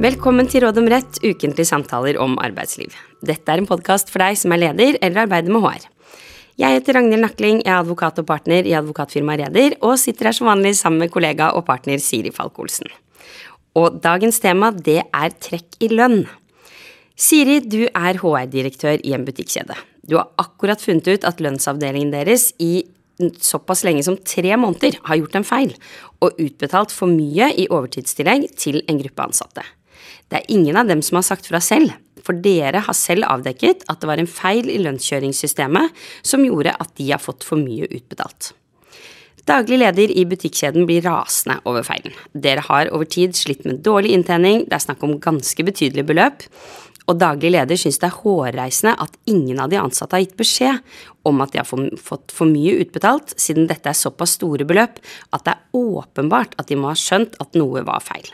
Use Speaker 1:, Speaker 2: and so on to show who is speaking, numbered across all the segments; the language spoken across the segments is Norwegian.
Speaker 1: Velkommen til Råd om rett, ukentlige samtaler om arbeidsliv. Dette er en podkast for deg som er leder eller arbeider med HR. Jeg heter Ragnhild Nakling, jeg er advokat og partner i advokatfirmaet Reder, og sitter her som vanlig sammen med kollega og partner Siri Falk-Olsen. Og dagens tema, det er trekk i lønn. Siri, du er HR-direktør i en butikkjede. Du har akkurat funnet ut at lønnsavdelingen deres i såpass lenge som tre måneder har gjort en feil og utbetalt for mye i overtidstillegg til en gruppe ansatte. Det er ingen av dem som har sagt fra selv, for dere har selv avdekket at det var en feil i lønnskjøringssystemet som gjorde at de har fått for mye utbetalt. Daglig leder i butikkjeden blir rasende over feilen. Dere har over tid slitt med dårlig inntjening, det er snakk om ganske betydelige beløp, og daglig leder syns det er hårreisende at ingen av de ansatte har gitt beskjed om at de har fått for mye utbetalt, siden dette er såpass store beløp at det er åpenbart at de må ha skjønt at noe var feil.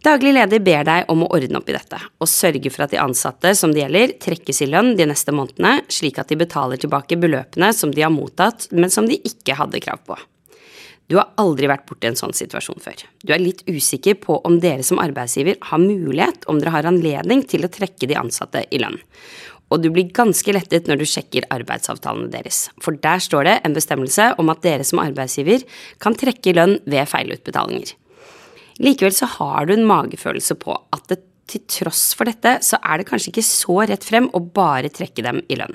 Speaker 1: Daglig leder ber deg om å ordne opp i dette, og sørge for at de ansatte som det gjelder, trekkes i lønn de neste månedene, slik at de betaler tilbake beløpene som de har mottatt, men som de ikke hadde krav på. Du har aldri vært borti en sånn situasjon før. Du er litt usikker på om dere som arbeidsgiver har mulighet, om dere har anledning til å trekke de ansatte i lønn. Og du blir ganske lettet når du sjekker arbeidsavtalene deres, for der står det en bestemmelse om at dere som arbeidsgiver kan trekke lønn ved feilutbetalinger. Likevel så har du en magefølelse på at det, til tross for dette, så er det kanskje ikke så rett frem å bare trekke dem i lønn.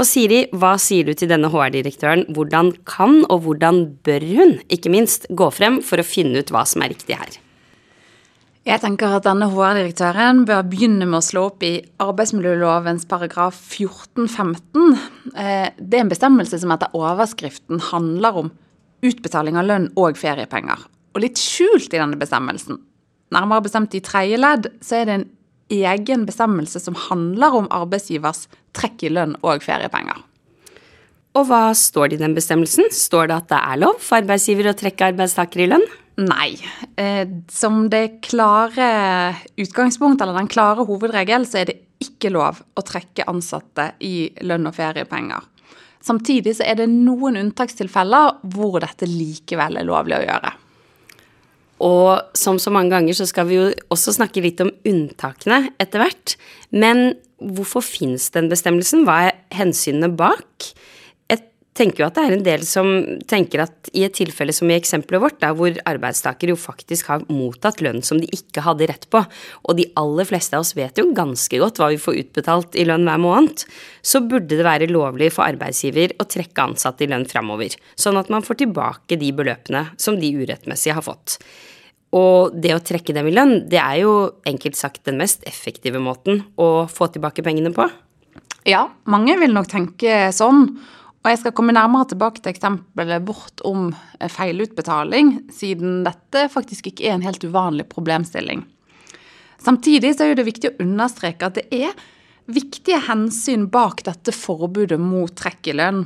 Speaker 1: Og Siri, hva sier du til denne HR-direktøren? Hvordan kan og hvordan bør hun, ikke minst, gå frem for å finne ut hva som er riktig her?
Speaker 2: Jeg tenker at denne HR-direktøren bør begynne med å slå opp i arbeidsmiljølovens paragraf 14-15. Eh, det er en bestemmelse som etter overskriften handler om utbetaling av lønn og feriepenger. Og litt skjult i denne bestemmelsen, nærmere bestemt i tredje ledd, så er det en egen bestemmelse som handler om arbeidsgivers trekk i lønn og feriepenger.
Speaker 1: Og hva står det i den bestemmelsen? Står det at det er lov for arbeidsgiver å trekke arbeidstaker i lønn?
Speaker 2: Nei. Eh, som det klare utgangspunkt, eller den klare hovedregel, så er det ikke lov å trekke ansatte i lønn og feriepenger. Samtidig så er det noen unntakstilfeller hvor dette likevel er lovlig å gjøre.
Speaker 1: Og som så mange ganger så skal vi jo også snakke litt om unntakene etter hvert. Men hvorfor fins den bestemmelsen? Hva er hensynene bak? Jeg tenker jo at det er en del som tenker at i et tilfelle som i eksempelet vårt, der hvor arbeidstaker jo faktisk har mottatt lønn som de ikke hadde rett på, og de aller fleste av oss vet jo ganske godt hva vi får utbetalt i lønn hver måned, så burde det være lovlig for arbeidsgiver å trekke ansatte i lønn framover, sånn at man får tilbake de beløpene som de urettmessig har fått. Og det å trekke dem i lønn, det er jo enkelt sagt den mest effektive måten å få tilbake pengene på.
Speaker 2: Ja, mange vil nok tenke sånn. Og jeg skal komme nærmere tilbake til eksempelet vårt om feilutbetaling, siden dette faktisk ikke er en helt uvanlig problemstilling. Samtidig er det viktig å understreke at det er viktige hensyn bak dette forbudet mot trekk i lønn.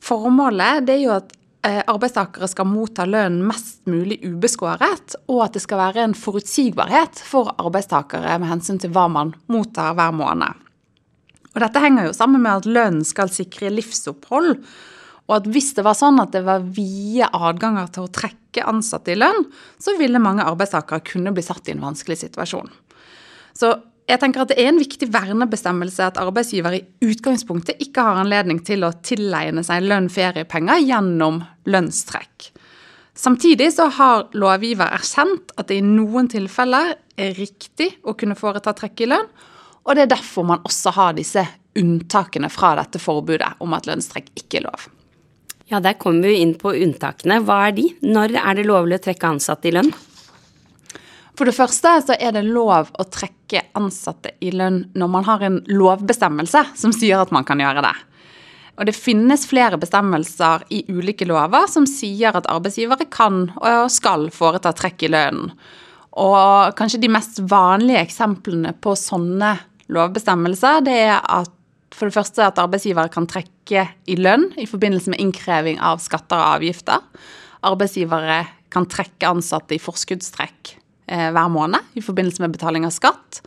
Speaker 2: Formålet er jo at Eh, arbeidstakere skal motta lønn mest mulig ubeskåret, og at det skal være en forutsigbarhet for arbeidstakere med hensyn til hva man mottar hver måned. Og Dette henger jo sammen med at lønnen skal sikre livsopphold, og at hvis det var sånn at det var vide adganger til å trekke ansatte i lønn, så ville mange arbeidstakere kunne bli satt i en vanskelig situasjon. Så jeg tenker at Det er en viktig vernebestemmelse at arbeidsgiver i utgangspunktet ikke har anledning til å tilegne seg lønn, feriepenger gjennom lønnstrekk. Samtidig så har lovgiver erkjent at det i noen tilfeller er riktig å kunne foreta trekk i lønn, og det er derfor man også har disse unntakene fra dette forbudet om at lønnstrekk ikke er lov.
Speaker 1: Ja, Der kommer vi inn på unntakene. Hva er de? Når er det lovlig å trekke ansatte i lønn?
Speaker 2: For det første så er det lov å trekke ansatte i lønn når man har en lovbestemmelse som sier at man kan gjøre det. Og det finnes flere bestemmelser i ulike lover som sier at arbeidsgivere kan og skal foreta trekk i lønnen. Og kanskje de mest vanlige eksemplene på sånne lovbestemmelser, det er at for det første at arbeidsgivere kan trekke i lønn i forbindelse med innkreving av skatter og avgifter. Arbeidsgivere kan trekke ansatte i forskuddstrekk hver måned i forbindelse med betaling av skatt.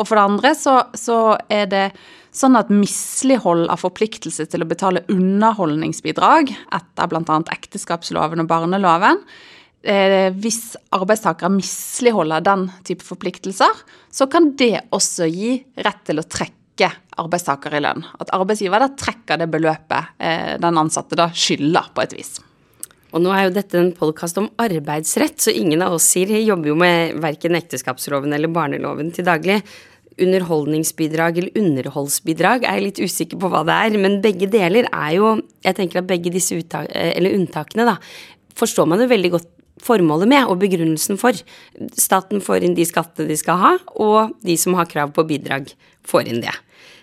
Speaker 2: Og for det andre så, så er det sånn at mislighold av forpliktelse til å betale underholdningsbidrag etter bl.a. ekteskapsloven og barneloven eh, hvis arbeidstakere misligholder den type forpliktelser, så kan det også gi rett til å trekke arbeidstaker i lønn. At arbeidsgiver da trekker det beløpet eh, den ansatte da skylder, på et vis.
Speaker 1: Og nå er jo dette en podkast om arbeidsrett, så ingen av oss sier jobber jo med verken ekteskapsloven eller barneloven til daglig. Underholdningsbidrag eller underholdsbidrag er jeg litt usikker på hva det er, men begge deler er jo Jeg tenker at begge disse unntakene, da, forstår man jo veldig godt formålet med og begrunnelsen for. Staten får inn de skattene de skal ha, og de som har krav på bidrag, får inn det.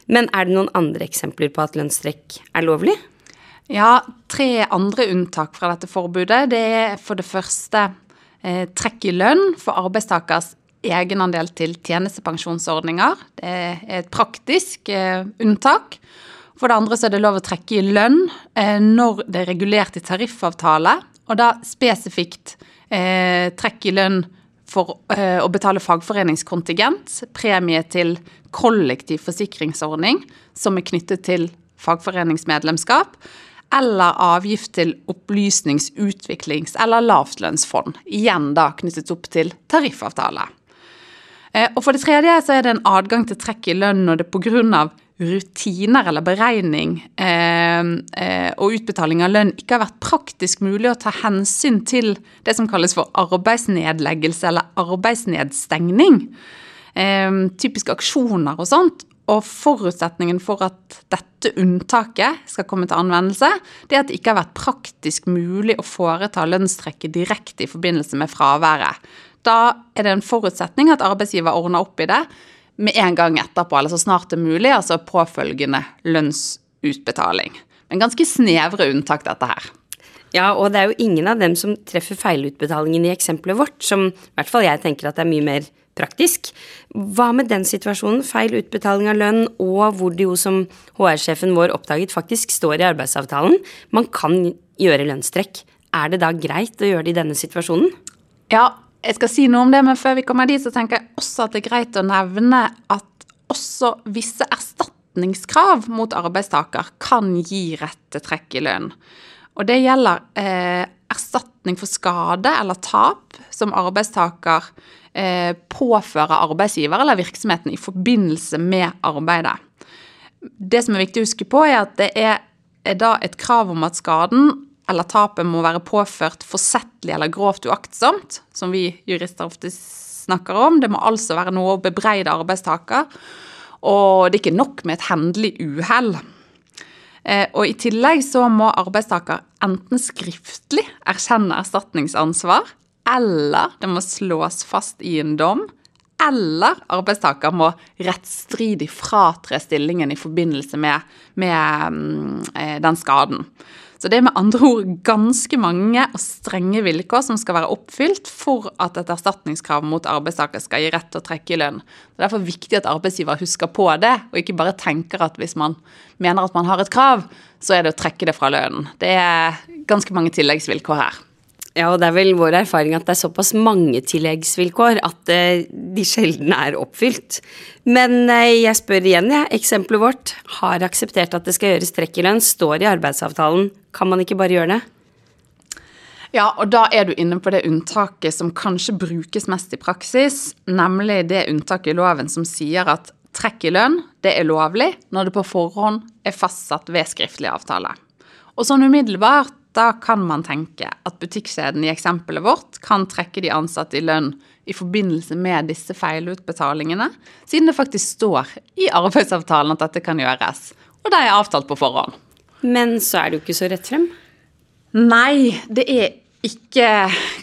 Speaker 1: Men er det noen andre eksempler på at lønnstrekk er lovlig?
Speaker 2: Ja, tre andre unntak fra dette forbudet. Det er for det første eh, trekk i lønn for arbeidstakers egenandel til tjenestepensjonsordninger. Det er et praktisk eh, unntak. For det andre så er det lov å trekke i lønn eh, når det er regulert i tariffavtale, og da spesifikt eh, trekk i lønn for eh, å betale fagforeningskontingent, premie til kollektiv forsikringsordning som er knyttet til fagforeningsmedlemskap, eller avgift til opplysnings-, utviklings- eller lavtlønnsfond. Igjen da knyttet opp til tariffavtale. Eh, og for det tredje så er det en adgang til trekk i lønn når det pga rutiner eller beregning eh, eh, og utbetaling av lønn ikke har vært praktisk mulig å ta hensyn til det som kalles for arbeidsnedleggelse eller arbeidsnedstengning. Typiske aksjoner og sånt. Og forutsetningen for at dette unntaket skal komme til anvendelse, det er at det ikke har vært praktisk mulig å foreta lønnstrekket direkte i forbindelse med fraværet. Da er det en forutsetning at arbeidsgiver ordner opp i det med en gang etterpå, eller så snart det er mulig, altså påfølgende lønnsutbetaling. En ganske snevre unntak, dette her.
Speaker 1: Ja, og det er jo ingen av dem som treffer feilutbetalingen i eksempelet vårt, som i hvert fall jeg tenker at det er mye mer praktisk. Hva med den situasjonen, feil utbetaling av lønn, og hvor det jo som HR-sjefen vår oppdaget faktisk står i arbeidsavtalen, man kan gjøre lønnstrekk. Er det da greit å gjøre det i denne situasjonen?
Speaker 2: Ja, jeg skal si noe om det, men før vi kommer dit, så tenker jeg også at det er greit å nevne at også visse erstatningskrav mot arbeidstaker kan gi rett til trekk i lønn. Og det gjelder eh, erstatning for skade eller tap som arbeidstaker eh, påfører arbeidsgiver eller virksomheten i forbindelse med arbeidet. Det som er viktig å huske på, er at det er, er da et krav om at skaden eller tapet må være påført forsettlig eller grovt uaktsomt, som vi jurister ofte snakker om. Det må altså være noe å bebreide arbeidstaker. Og det er ikke nok med et hendelig uhell. Eh, og I tillegg så må arbeidstaker enten skriftlig erkjenne erstatningsansvar, eller det må slås fast i en dom, eller arbeidstaker må rettsstridig fratre stillingen i forbindelse med, med mm, eh, den skaden. Så det er med andre ord ganske mange og strenge vilkår som skal være oppfylt for at et erstatningskrav mot arbeidstaker skal gi rett til å trekke i lønn. Det er derfor viktig at arbeidsgiver husker på det, og ikke bare tenker at hvis man mener at man har et krav, så er det å trekke det fra lønnen. Det er ganske mange tilleggsvilkår her.
Speaker 1: Ja, og det er vel vår erfaring at det er såpass mange tilleggsvilkår at eh, de sjelden er oppfylt. Men eh, jeg spør igjen, jeg. Ja. Eksempelet vårt har akseptert at det skal gjøres trekk i lønn, står i arbeidsavtalen. Kan man ikke bare gjøre det?
Speaker 2: Ja, og da er du inne på det unntaket som kanskje brukes mest i praksis, nemlig det unntaket i loven som sier at trekk i lønn, det er lovlig når det på forhånd er fastsatt ved skriftlig avtale. Og sånn umiddelbart da kan man tenke at butikkjeden i eksempelet vårt kan trekke de ansatte i lønn i forbindelse med disse feilutbetalingene, siden det faktisk står i arbeidsavtalen at dette kan gjøres, og det er avtalt på forhånd.
Speaker 1: Men så er det jo ikke så rett frem?
Speaker 2: Nei, det er ikke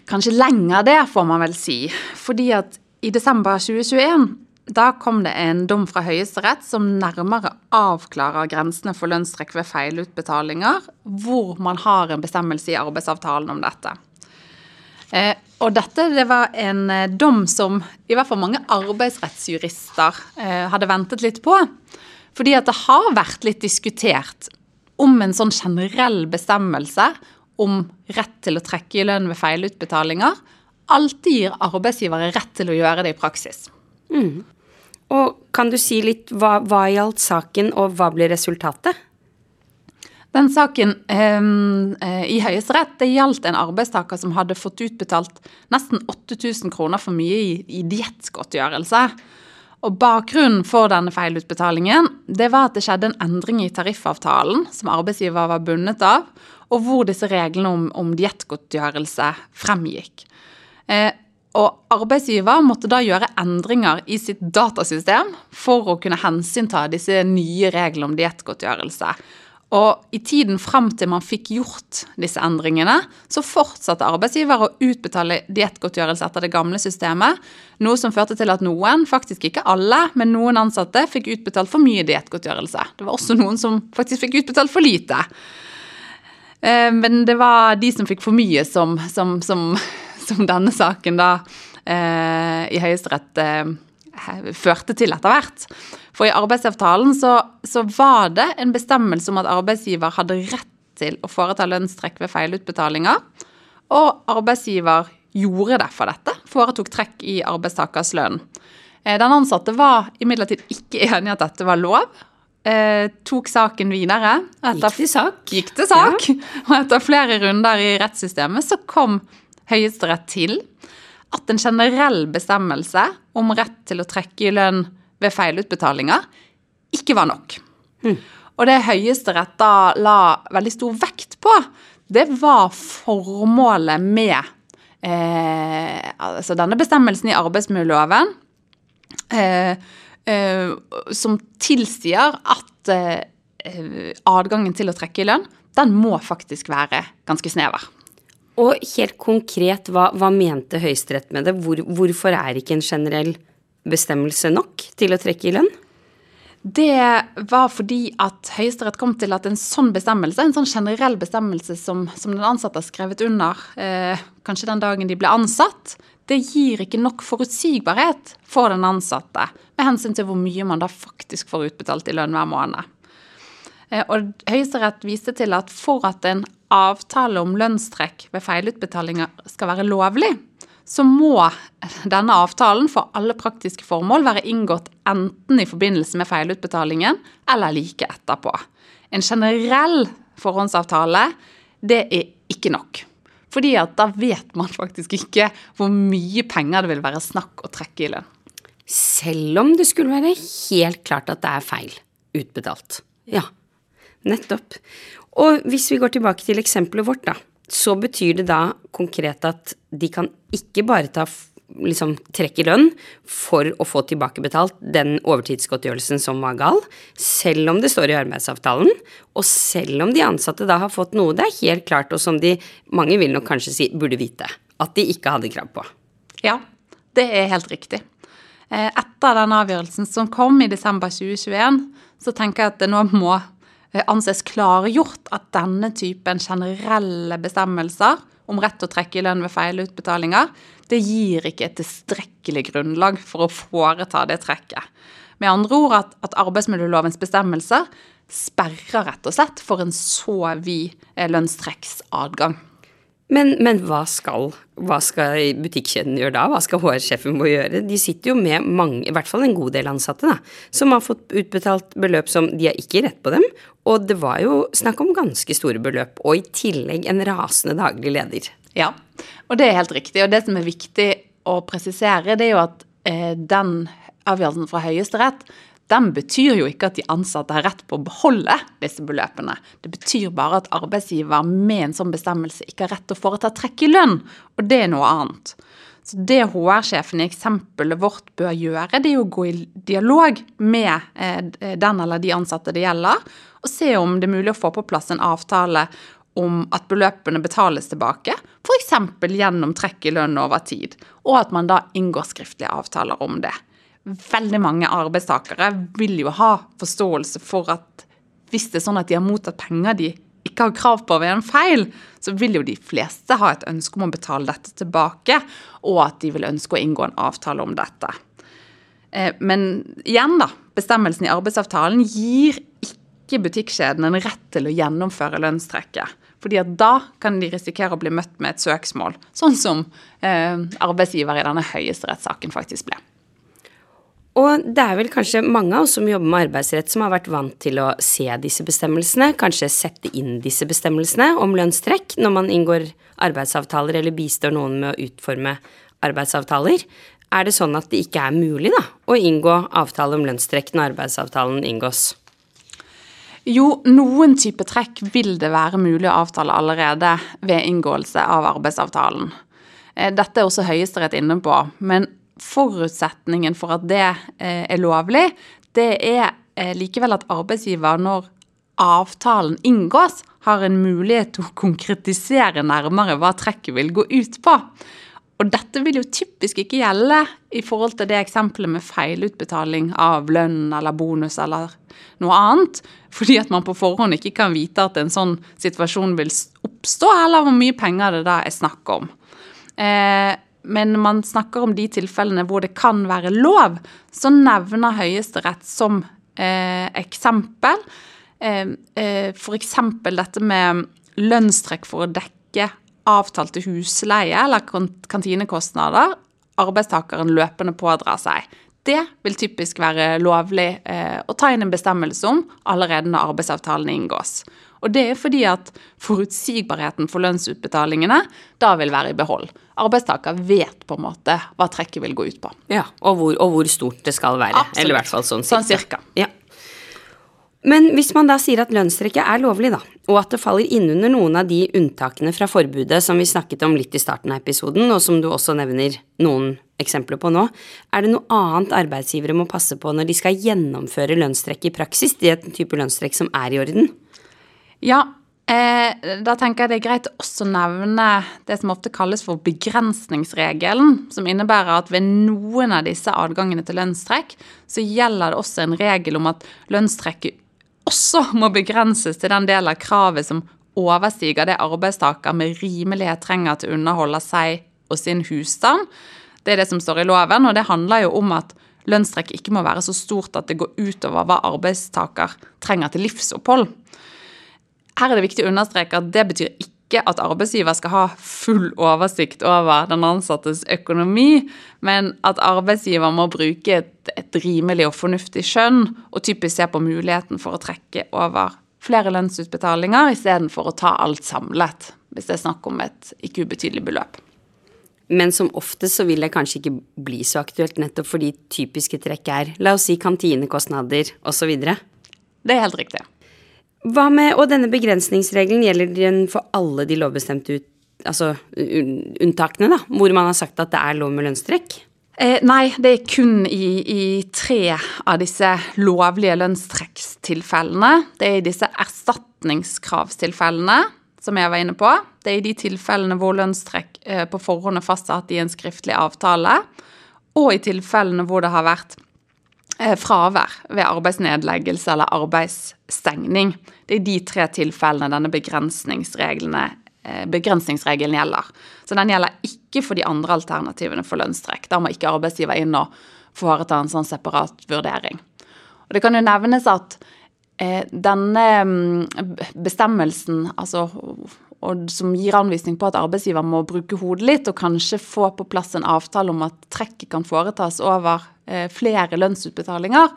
Speaker 2: kanskje lenger det, får man vel si. Fordi at i desember 2021 da kom det en dom fra Høyesterett som nærmere avklarer grensene for lønnstrekk ved feilutbetalinger, hvor man har en bestemmelse i arbeidsavtalen om dette. Eh, og dette det var en eh, dom som i hvert fall mange arbeidsrettsjurister eh, hadde ventet litt på. Fordi at det har vært litt diskutert om en sånn generell bestemmelse om rett til å trekke i lønn ved feilutbetalinger alltid gir arbeidsgivere rett til å gjøre det i praksis.
Speaker 1: Mm. Og kan du si litt hva, hva gjaldt saken, og hva ble resultatet?
Speaker 2: Den saken eh, i Høyesterett det gjaldt en arbeidstaker som hadde fått utbetalt nesten 8000 kroner for mye i, i diettgodtgjørelse. Og Bakgrunnen for denne feilutbetalingen det var at det skjedde en endring i tariffavtalen som arbeidsgiver var bundet av, og hvor disse reglene om, om diettgodtgjørelse fremgikk. Eh, og arbeidsgiver måtte da gjøre endringer i sitt datasystem for å kunne hensynta disse nye reglene om diettgodtgjørelse. Og i tiden fram til man fikk gjort disse endringene, så fortsatte arbeidsgiver å utbetale diettgodtgjørelse etter det gamle systemet, noe som førte til at noen, faktisk ikke alle, men noen ansatte fikk utbetalt for mye diettgodtgjørelse. Det var også noen som faktisk fikk utbetalt for lite. Eh, men det var de som fikk for mye, som, som, som, som denne saken da eh, i Høyesterett eh, førte til etter hvert. For i arbeidsavtalen så, så, var det en bestemmelse om at arbeidsgiver hadde rett til å foreta lønnstrekk ved feilutbetalinger, og arbeidsgiver gjorde derfor dette, foretok trekk i arbeidstakers lønn. Eh, den ansatte var imidlertid ikke enig i at dette var lov. Eh, tok saken videre.
Speaker 1: Etter, gikk til sak.
Speaker 2: Gikk til sak. Ja. Og etter flere runder i rettssystemet så kom Høyesterett til at en generell bestemmelse om rett til å trekke i lønn ved feilutbetalinger ikke var nok. Mm. Og det Høyesterett da la veldig stor vekt på, det var formålet med eh, altså denne bestemmelsen i arbeidsmiljøloven eh, eh, som tilsier at eh, adgangen til å trekke i lønn, den må faktisk være ganske snever.
Speaker 1: Og helt konkret, hva, hva mente Høyesterett med det? Hvor, hvorfor er ikke en generell bestemmelse nok til å trekke i lønn?
Speaker 2: Det var fordi at Høyesterett kom til at en sånn bestemmelse, en sånn generell bestemmelse som, som den ansatte har skrevet under, eh, kanskje den dagen de ble ansatt, det gir ikke nok forutsigbarhet for den ansatte med hensyn til hvor mye man da faktisk får utbetalt i lønn hver måned. Eh, og Høyesterett viste til at for at en avtale om lønnstrekk ved feilutbetalinger skal være lovlig, så må denne avtalen for alle praktiske formål være inngått enten i forbindelse med feilutbetalingen eller like etterpå. En generell forhåndsavtale, det er ikke nok. Fordi at da vet man faktisk ikke hvor mye penger det vil være snakk å trekke i lønn.
Speaker 1: Selv om det skulle være helt klart at det er feil utbetalt. Ja, nettopp. Og hvis vi går tilbake til eksempelet vårt, da, så betyr det da konkret at de kan ikke bare ta liksom trekke lønn for å få tilbakebetalt den overtidsgodtgjørelsen som var gal, selv om det står i arbeidsavtalen, og selv om de ansatte da har fått noe det er helt klart, og som de, mange vil nok kanskje si, burde vite, at de ikke hadde krav på.
Speaker 2: Ja, det er helt riktig. Eh, etter den avgjørelsen som kom i desember 2021, så tenker jeg at det nå må anses klargjort at denne typen generelle bestemmelser om rett til å trekke i lønn ved feilutbetalinger, det gir ikke et tilstrekkelig grunnlag for å foreta det trekket. Med andre ord at, at arbeidsmiljølovens bestemmelser sperrer rett og slett for en så vid eh, lønnstrekksadgang.
Speaker 1: Men, men hva, skal, hva skal butikkjeden gjøre da? Hva skal HR-sjefen må gjøre? De sitter jo med mange, i hvert fall en god del ansatte, da, som har fått utbetalt beløp som de har ikke rett på dem. Og det var jo snakk om ganske store beløp, og i tillegg en rasende daglig leder.
Speaker 2: Ja, og det er helt riktig. Og det som er viktig å presisere, det er jo at eh, den avgjørelsen fra Høyesterett den betyr jo ikke at de ansatte har rett på å beholde disse beløpene. Det betyr bare at arbeidsgiver med en sånn bestemmelse ikke har rett til å foreta trekk i lønn, og det er noe annet. Så Det HR-sjefen i eksempelet vårt bør gjøre, det er å gå i dialog med eh, den eller de ansatte det gjelder, og se om det er mulig å få på plass en avtale om at beløpene betales tilbake, f.eks. gjennom trekk i lønn over tid, og at man da inngår skriftlige avtaler om det veldig mange arbeidstakere vil jo ha forståelse for at hvis det er sånn at de har mottatt penger de ikke har krav på ved en feil, så vil jo de fleste ha et ønske om å betale dette tilbake, og at de vil ønske å inngå en avtale om dette. Eh, men igjen, da. Bestemmelsen i arbeidsavtalen gir ikke butikkjedene en rett til å gjennomføre lønnstrekket. Fordi at da kan de risikere å bli møtt med et søksmål, sånn som eh, arbeidsgiver i denne høyesterettssaken faktisk ble.
Speaker 1: Og det er vel kanskje mange av oss som jobber med arbeidsrett som har vært vant til å se disse bestemmelsene, kanskje sette inn disse bestemmelsene om lønnstrekk når man inngår arbeidsavtaler eller bistår noen med å utforme arbeidsavtaler. Er det sånn at det ikke er mulig da, å inngå avtale om lønnstrekk når arbeidsavtalen inngås?
Speaker 2: Jo, noen type trekk vil det være mulig å avtale allerede ved inngåelse av arbeidsavtalen. Eh, dette er også Høyesterett inne på, men forutsetningen for at det eh, er lovlig, det er eh, likevel at arbeidsgiver, når avtalen inngås, har en mulighet til å konkretisere nærmere hva trekket vil gå ut på. Og dette vil jo typisk ikke gjelde i forhold til det eksempelet med feilutbetaling av lønn eller bonus eller noe annet, fordi at man på forhånd ikke kan vite at en sånn situasjon vil oppstå, eller hvor mye penger det da er snakk om. Eh, men man snakker om de tilfellene hvor det kan være lov, så nevner Høyesterett som eh, eksempel eh, eh, f.eks. dette med lønnstrekk for å dekke avtalte husleie eller kantinekostnader arbeidstakeren løpende pådrar seg. Det vil typisk være lovlig eh, å ta inn en bestemmelse om allerede når arbeidsavtalen inngås. Og det er fordi at forutsigbarheten for lønnsutbetalingene da vil være i behold. Arbeidstaker vet på en måte hva trekket vil gå ut på.
Speaker 1: Ja, Og hvor, og hvor stort det skal være.
Speaker 2: Absolutt.
Speaker 1: Eller i hvert fall sånn
Speaker 2: cirka. Sånn cirka.
Speaker 1: Ja. Men hvis man da sier at lønnstrekket er lovlig, da, og at det faller innunder noen av de unntakene fra forbudet som vi snakket om litt i starten av episoden, og som du også nevner noen eksempler på nå, er det noe annet arbeidsgivere må passe på når de skal gjennomføre lønnstrekk i praksis, det er en type lønnstrekk som er i orden?
Speaker 2: Ja, eh, da tenker jeg det er greit å også nevne det som ofte kalles for begrensningsregelen, som innebærer at ved noen av disse adgangene til lønnstrekk, så gjelder det også en regel om at lønnstrekket også må begrenses til den del av kravet som overstiger det arbeidstaker med rimelighet trenger til å underholde seg og sin husstand. Det er det som står i loven, og det handler jo om at lønnstrekk ikke må være så stort at det går utover hva arbeidstaker trenger til livsopphold. Her er det viktig å understreke at det betyr ikke at arbeidsgiver skal ha full oversikt over den ansattes økonomi, men at arbeidsgiver må bruke et, et rimelig og fornuftig skjønn, og typisk se på muligheten for å trekke over flere lønnsutbetalinger istedenfor å ta alt samlet, hvis det er snakk om et ikke ubetydelig beløp.
Speaker 1: Men som oftest så vil det kanskje ikke bli så aktuelt, nettopp fordi typiske trekk er, la oss si kantinekostnader osv.
Speaker 2: Det er helt riktig.
Speaker 1: Hva med, Og denne begrensningsregelen gjelder den for alle de lovbestemte ut, altså, unntakene, da, hvor man har sagt at det er lov med lønnstrekk?
Speaker 2: Eh, nei, det er kun i, i, tre av disse lovlige lønnstrekkstilfellene. Det er i disse erstatningskravstilfellene som jeg var inne på. Det er i de tilfellene hvor lønnstrekk eh, på forhånd er fastsatt i en skriftlig avtale, og i tilfellene hvor det har vært fravær ved arbeidsnedleggelse eller arbeidsstengning. Det er de tre tilfellene denne eh, begrensningsregelen gjelder. Så den gjelder ikke for de andre alternativene for lønnstrekk. Da må ikke arbeidsgiver inn og foreta en sånn separat vurdering. Og Det kan jo nevnes at eh, denne mm, bestemmelsen, altså som gir anvisning på at arbeidsgiver må bruke hodet litt og kanskje få på plass en avtale om at trekket kan foretas over eh, flere lønnsutbetalinger,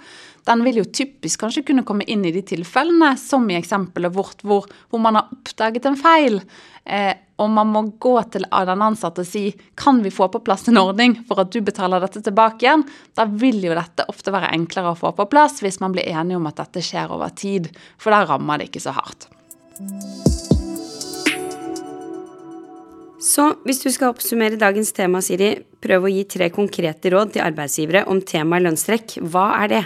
Speaker 2: den vil jo typisk kanskje kunne komme inn i de tilfellene, som i eksempelet vårt, hvor, hvor man har oppdaget en feil. Eh, og man må gå til den ansatte og si kan vi få på plass en ordning for at du betaler dette tilbake igjen. Da vil jo dette ofte være enklere å få på plass hvis man blir enige om at dette skjer over tid. For da rammer det ikke så hardt.
Speaker 1: Så hvis du skal oppsummere dagens tema, Siri, prøv å gi tre konkrete råd til arbeidsgivere om temaet lønnstrekk. Hva er det?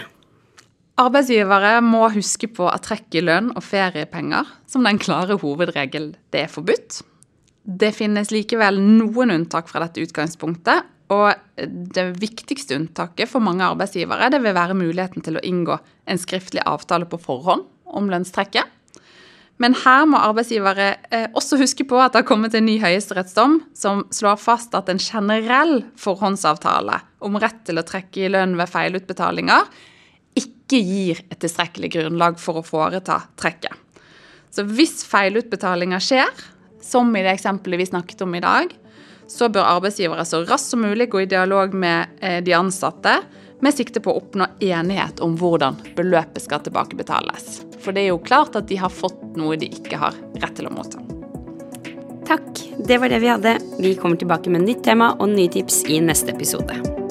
Speaker 2: Arbeidsgivere må huske på at trekk i lønn og feriepenger som den klare hovedregel det er forbudt. Det finnes likevel noen unntak fra dette utgangspunktet, og det viktigste unntaket for mange arbeidsgivere det vil være muligheten til å inngå en skriftlig avtale på forhånd om lønnstrekket. Men her må arbeidsgivere eh, også huske på at det har kommet en ny høyesterettsdom som slår fast at en generell forhåndsavtale om rett til å trekke i lønn ved feilutbetalinger ikke gir et tilstrekkelig grunnlag for å foreta trekket. Så hvis feilutbetalinger skjer, som i det eksempelet vi snakket om i dag, så bør arbeidsgivere så raskt som mulig gå i dialog med eh, de ansatte med sikte på å oppnå enighet om hvordan beløpet skal tilbakebetales. For det er jo klart at de har fått noe de ikke har rett til å motta.
Speaker 1: Takk. Det var det vi hadde. Vi kommer tilbake med nytt tema og nye tips i neste episode.